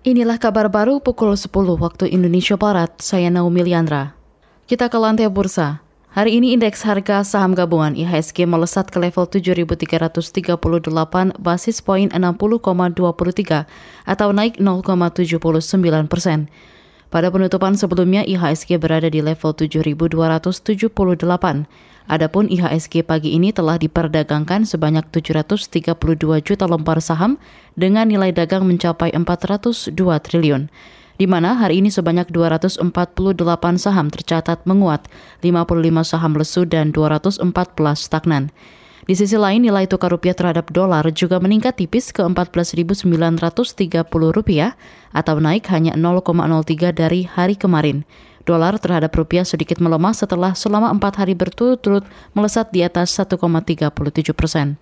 Inilah kabar baru pukul 10 waktu Indonesia Barat, saya Naomi Liandra. Kita ke lantai bursa. Hari ini indeks harga saham gabungan IHSG melesat ke level 7.338 basis poin 60,23 atau naik 0,79 persen. Pada penutupan sebelumnya IHSG berada di level 7.278. Adapun IHSG pagi ini telah diperdagangkan sebanyak 732 juta lembar saham dengan nilai dagang mencapai 402 triliun di mana hari ini sebanyak 248 saham tercatat menguat, 55 saham lesu dan 214 stagnan. Di sisi lain, nilai tukar rupiah terhadap dolar juga meningkat tipis ke 14.930 rupiah atau naik hanya 0,03 dari hari kemarin. Dolar terhadap rupiah sedikit melemah setelah selama empat hari berturut-turut melesat di atas 1,37 persen.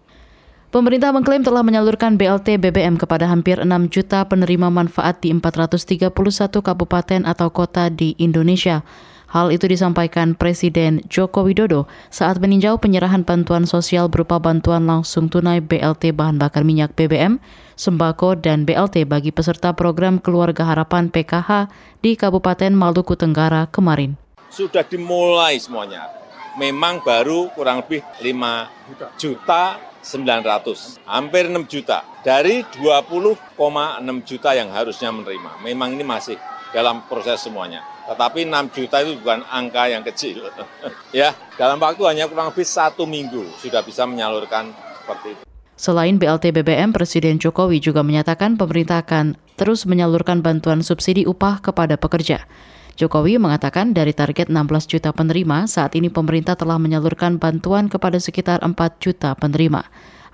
Pemerintah mengklaim telah menyalurkan BLT BBM kepada hampir 6 juta penerima manfaat di 431 kabupaten atau kota di Indonesia. Hal itu disampaikan Presiden Joko Widodo saat meninjau penyerahan bantuan sosial berupa bantuan langsung tunai BLT bahan bakar minyak BBM, sembako, dan BLT bagi peserta program Keluarga Harapan PKH di Kabupaten Maluku Tenggara kemarin. Sudah dimulai semuanya. Memang baru kurang lebih 5 juta 900, hampir 6 juta. Dari 20,6 juta yang harusnya menerima. Memang ini masih dalam proses semuanya. Tetapi 6 juta itu bukan angka yang kecil. ya, dalam waktu hanya kurang lebih satu minggu sudah bisa menyalurkan seperti itu. Selain BLT BBM, Presiden Jokowi juga menyatakan pemerintah akan terus menyalurkan bantuan subsidi upah kepada pekerja. Jokowi mengatakan dari target 16 juta penerima, saat ini pemerintah telah menyalurkan bantuan kepada sekitar 4 juta penerima.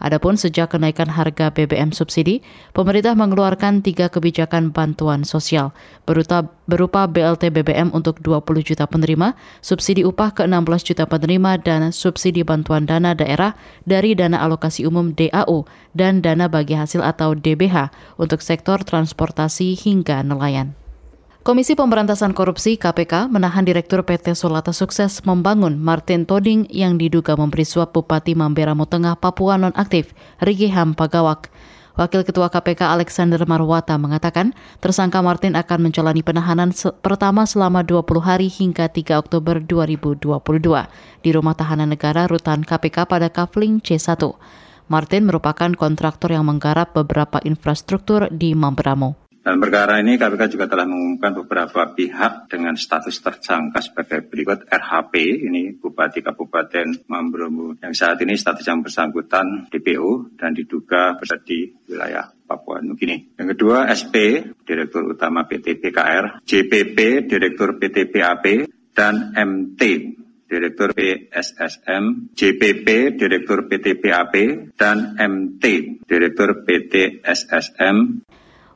Adapun sejak kenaikan harga BBM subsidi, pemerintah mengeluarkan tiga kebijakan bantuan sosial berupa, berupa BLT BBM untuk 20 juta penerima, subsidi upah ke 16 juta penerima, dan subsidi bantuan dana daerah dari dana alokasi umum DAU dan dana bagi hasil atau DBH untuk sektor transportasi hingga nelayan. Komisi Pemberantasan Korupsi KPK menahan Direktur PT Solata Sukses Membangun Martin Toding yang diduga memberi suap Bupati Mamberamo Tengah Papua nonaktif Rigi Ham Pagawak. Wakil Ketua KPK Alexander Marwata mengatakan tersangka Martin akan menjalani penahanan se pertama selama 20 hari hingga 3 Oktober 2022 di Rumah Tahanan Negara Rutan KPK pada Kafling C1. Martin merupakan kontraktor yang menggarap beberapa infrastruktur di Mamberamo. Dalam perkara ini KPK juga telah mengumumkan beberapa pihak dengan status tersangka sebagai berikut. RHP, ini Bupati Kabupaten Mambromo, yang saat ini status yang bersangkutan DPO dan diduga berada di wilayah Papua Nugini. Yang kedua SP, Direktur Utama PT PKR, JPP, Direktur PT PAP, dan MT, Direktur PSSM, JPP, Direktur PT PAP, dan MT, Direktur PT SSM,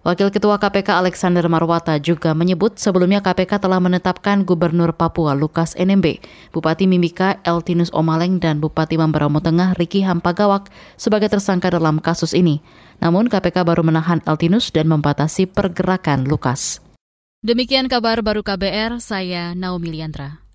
Wakil Ketua KPK Alexander Marwata juga menyebut sebelumnya KPK telah menetapkan Gubernur Papua Lukas NMB, Bupati Mimika Eltinus Omaleng dan Bupati Mamberamo Tengah Riki Hampagawak sebagai tersangka dalam kasus ini. Namun KPK baru menahan Eltinus dan membatasi pergerakan Lukas. Demikian kabar baru KBR, saya Naomi Liandra.